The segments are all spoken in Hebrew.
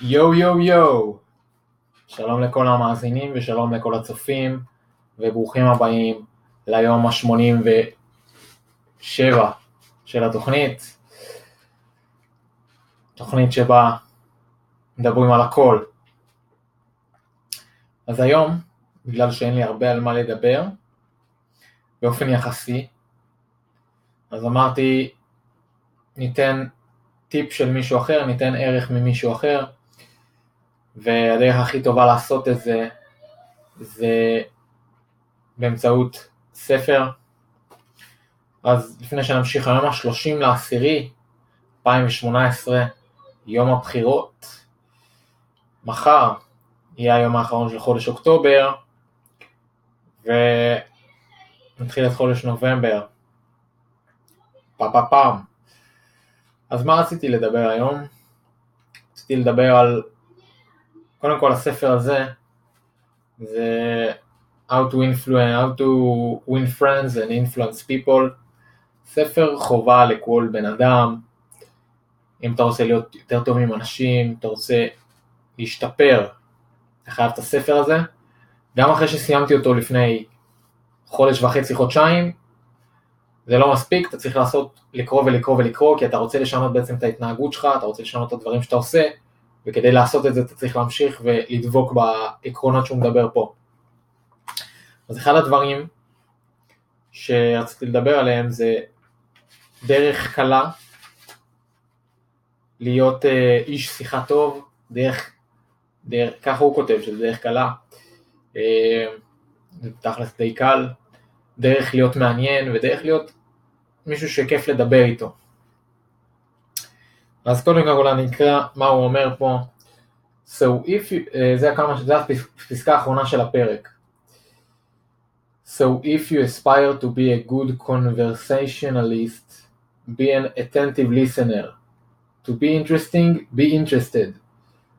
יואו יואו יואו, שלום לכל המאזינים ושלום לכל הצופים וברוכים הבאים ליום ה-87 של התוכנית, תוכנית שבה מדברים על הכל. אז היום, בגלל שאין לי הרבה על מה לדבר, באופן יחסי, אז אמרתי ניתן טיפ של מישהו אחר, ניתן ערך ממישהו אחר, והדרך הכי טובה לעשות את זה זה באמצעות ספר. אז לפני שנמשיך היום ה-30 לעשירי 2018, יום הבחירות, מחר יהיה היום האחרון של חודש אוקטובר, ונתחיל את חודש נובמבר. פה פה פעם. אז מה רציתי לדבר היום? רציתי לדבר על, קודם כל הספר הזה, זה How to influence, How to win friends and influence people, ספר חובה לכל בן אדם, אם אתה רוצה להיות יותר טוב עם אנשים, אתה רוצה להשתפר, אתה חייב את הספר הזה, גם אחרי שסיימתי אותו לפני חודש וחצי, חודשיים, זה לא מספיק, אתה צריך לעשות, לקרוא ולקרוא ולקרוא, כי אתה רוצה לשנות בעצם את ההתנהגות שלך, אתה רוצה לשנות את הדברים שאתה עושה, וכדי לעשות את זה אתה צריך להמשיך ולדבוק בעקרונות שהוא מדבר פה. אז אחד הדברים שרציתי לדבר עליהם זה דרך קלה להיות uh, איש שיחה טוב, דרך, דרך, ככה הוא כותב, שזה דרך קלה, uh, זה תכלס די קל, דרך להיות מעניין ודרך להיות מישהו שכיף לדבר איתו. אז קודם כל אני אקרא מה הוא אומר פה. So if you, uh, זה, הכמה, זה הפסקה האחרונה של הפרק. So if you aspire to be a good conversationalist, be an attentive listener. To be interesting, be interested.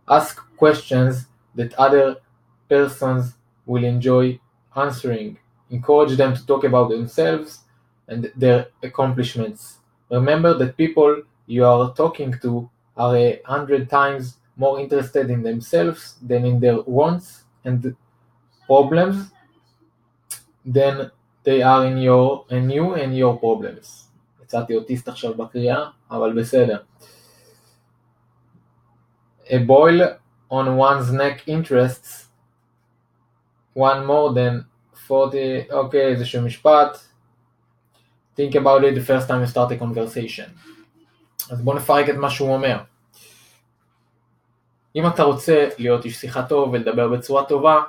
Ask questions that other persons will enjoy answering. Encourage them to talk about themselves and their accomplishments. Remember that people you are talking to are a hundred times more interested in themselves than in their wants and problems than they are in your in you and your problems. יצאתי אוטיסט עכשיו בקריאה, אבל בסדר. A boil on one's neck interests one more than 40, אוקיי, איזשהו משפט. think about it the first time you start a conversation. אז בואו נפרק את מה שהוא אומר. אם אתה רוצה להיות איש שיחה טוב ולדבר בצורה טובה,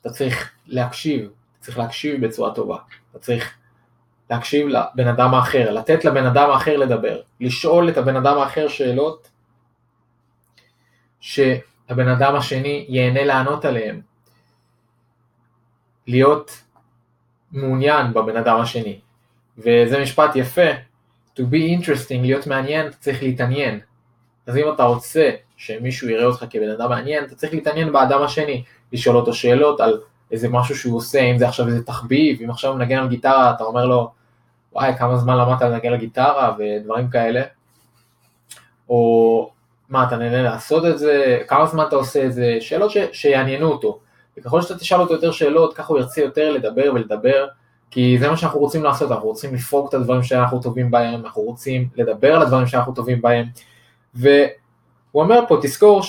אתה צריך להקשיב, צריך להקשיב בצורה טובה. אתה צריך להקשיב לבן אדם האחר, לתת לבן אדם האחר לדבר, לשאול את הבן אדם האחר שאלות שהבן אדם השני ייהנה לענות עליהן. להיות מעוניין בבן אדם השני. וזה משפט יפה, to be interesting, להיות מעניין, אתה צריך להתעניין. אז אם אתה רוצה שמישהו יראה אותך כבן אדם מעניין, אתה צריך להתעניין באדם השני, לשאול אותו שאלות על איזה משהו שהוא עושה, אם זה עכשיו איזה תחביב, אם עכשיו הוא מנגן על גיטרה, אתה אומר לו, וואי, כמה זמן למדת לנגן על גיטרה ודברים כאלה. או מה, אתה נהנה לעשות את זה, כמה זמן אתה עושה את זה, שאלות ש... שיעניינו אותו. וככל שאתה תשאל אותו יותר שאלות, ככה הוא ירצה יותר לדבר ולדבר, כי זה מה שאנחנו רוצים לעשות, אנחנו רוצים לפרוק את הדברים שאנחנו טובים בהם, אנחנו רוצים לדבר על הדברים שאנחנו טובים בהם. והוא אומר פה, תזכור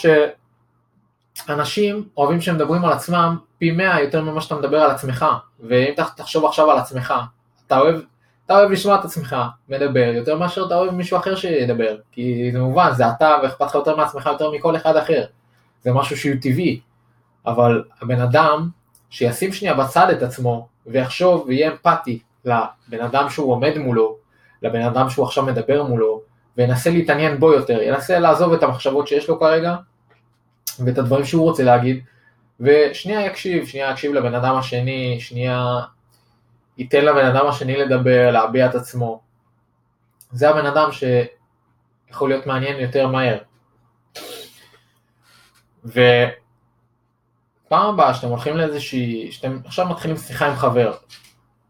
שאנשים אוהבים שמדברים על עצמם פי מאה יותר ממה שאתה מדבר על עצמך, ואם תחשוב עכשיו על עצמך, אתה אוהב, אתה אוהב לשמוע את עצמך מדבר יותר מאשר אתה אוהב מישהו אחר שידבר, כי זה מובן, זה אתה ואכפת לך יותר מעצמך יותר מכל אחד אחר, זה משהו שהוא טבעי, אבל הבן אדם שישים שנייה בצד את עצמו ויחשוב ויהיה אמפתי לבן אדם שהוא עומד מולו, לבן אדם שהוא עכשיו מדבר מולו, וינסה להתעניין בו יותר, ינסה לעזוב את המחשבות שיש לו כרגע, ואת הדברים שהוא רוצה להגיד, ושנייה יקשיב, שנייה יקשיב לבן אדם השני, שנייה ייתן לבן אדם השני לדבר, להביע את עצמו. זה הבן אדם שיכול להיות מעניין יותר מהר. ופעם הבאה שאתם הולכים לאיזושהי, שאתם עכשיו מתחילים שיחה עם חבר,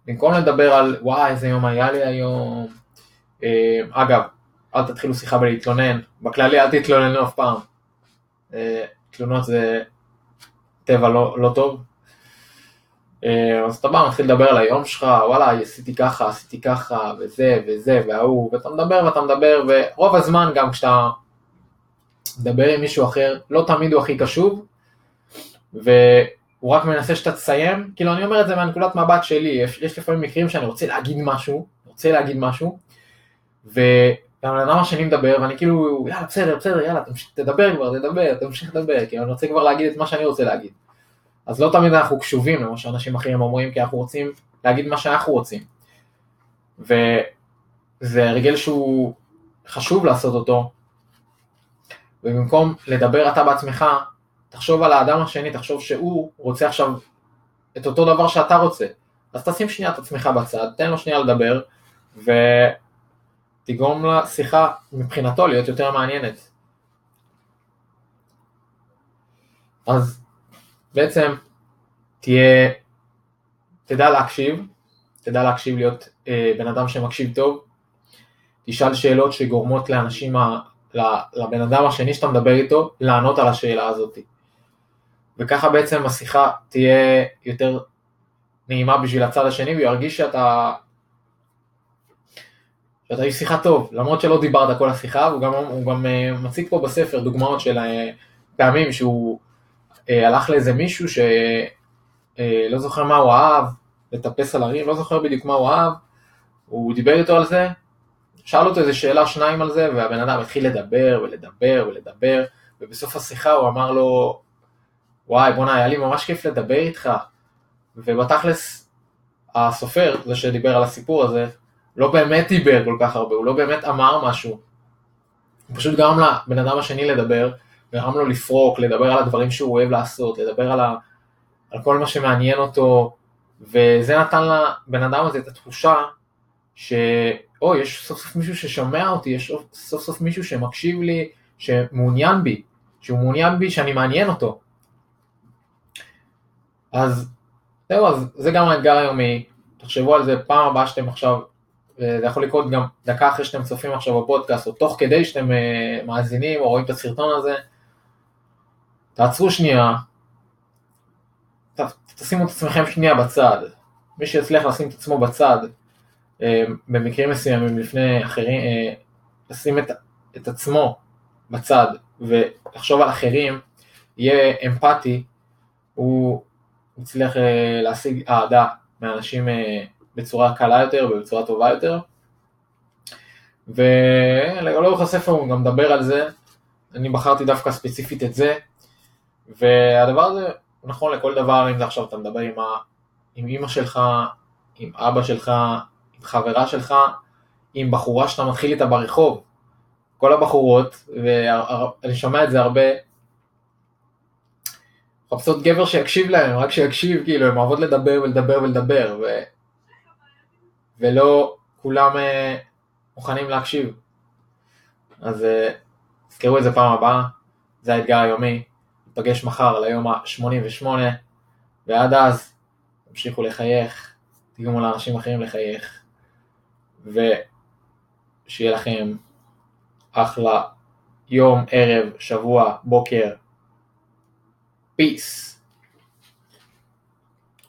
במקום לדבר על וואי איזה יום היה לי היום, אגב, אל תתחילו שיחה בלהתלונן, בכללי אל תתלוננו אף פעם. אה, תלונות זה טבע לא, לא טוב. אה, אז אתה בא, מתחיל לדבר על היום שלך, וואלה, עשיתי ככה, עשיתי ככה, וזה, וזה, וההוא, ואתה מדבר ואתה מדבר, ורוב הזמן גם כשאתה מדבר עם מישהו אחר, לא תמיד הוא הכי קשוב, והוא רק מנסה שאתה תסיים, כאילו אני אומר את זה מהנקודת מבט שלי, יש, יש לפעמים מקרים שאני רוצה להגיד משהו, רוצה להגיד משהו, והבן אדם השני מדבר, ואני כאילו, יאללה, בסדר, בסדר, יאללה, תמשיך, תדבר כבר, תדבר, תמשיך לדבר, כי אני רוצה כבר להגיד את מה שאני רוצה להגיד. אז לא תמיד אנחנו קשובים למה שאנשים אחרים אומרים, כי אנחנו רוצים להגיד מה שאנחנו רוצים. וזה הרגל שהוא חשוב לעשות אותו, ובמקום לדבר אתה בעצמך, תחשוב על האדם השני, תחשוב שהוא רוצה עכשיו את אותו דבר שאתה רוצה. אז תשים שנייה את עצמך בצד, תן לו שנייה לדבר, ותגרום לשיחה מבחינתו להיות יותר מעניינת. אז בעצם תהיה, תדע להקשיב, תדע להקשיב להיות אה, בן אדם שמקשיב טוב, תשאל שאלות שגורמות לאנשים, ה, לבן אדם השני שאתה מדבר איתו, לענות על השאלה הזאת. וככה בעצם השיחה תהיה יותר נעימה בשביל הצד השני, והוא ירגיש שאתה, שאתה איש שיחה טוב, למרות שלא דיברת כל השיחה, הוא גם, הוא גם אה, מציג פה בספר דוגמאות של אה, פעמים שהוא אה, הלך לאיזה מישהו שלא זוכר מה הוא אהב, לטפס על הרים, לא זוכר בדיוק מה הוא אהב, הוא דיבר איתו על זה, שאל אותו איזה שאלה שניים על זה, והבן אדם התחיל לדבר ולדבר ולדבר, ובסוף השיחה הוא אמר לו, וואי בואנה היה לי ממש כיף לדבר איתך, ובתכלס הסופר, זה שדיבר על הסיפור הזה, לא באמת דיבר כל כך הרבה, הוא לא באמת אמר משהו, הוא פשוט גרם לבן אדם השני לדבר, גרם לו לפרוק, לדבר על הדברים שהוא אוהב לעשות, לדבר על, ה, על כל מה שמעניין אותו, וזה נתן לבן אדם הזה את התחושה שאו, יש סוף סוף מישהו ששומע אותי, יש סוף סוף מישהו שמקשיב לי, שמעוניין בי, שהוא מעוניין בי, שאני מעניין אותו. אז זהו, אז זה גם האתגר היומי, תחשבו על זה פעם הבאה שאתם עכשיו, זה יכול לקרות גם דקה אחרי שאתם צופים עכשיו בפודקאסט, או תוך כדי שאתם אה, מאזינים או רואים את הסרטון הזה, תעצרו שנייה, תשימו את עצמכם שנייה בצד, מי שיצליח לשים את עצמו בצד, אה, במקרים מסוימים לפני אחרים, אה, לשים את, את עצמו בצד ולחשוב על אחרים, יהיה אמפתי, הוא הצליח אה, להשיג אהדה מאנשים בצורה קלה יותר ובצורה טובה יותר. ולאורך הספר הוא גם מדבר על זה, אני בחרתי דווקא ספציפית את זה, והדבר הזה נכון לכל דבר, אם זה עכשיו אתה מדבר עם, ה... עם אמא שלך, עם אבא שלך, עם חברה שלך, עם בחורה שאתה מתחיל איתה ברחוב. כל הבחורות, ואני שומע את זה הרבה, מחפשות גבר שיקשיב להם, רק שיקשיב, כאילו, הן אוהבות לדבר ולדבר ולדבר, ו... ולא כולם uh, מוכנים להקשיב. אז uh, תזכרו את זה פעם הבאה, זה האתגר היומי, ניפגש מחר ליום ה-88, ועד אז תמשיכו לחייך, תגרמו לאנשים אחרים לחייך. ושיהיה לכם אחלה יום, ערב, שבוע, בוקר. Peace.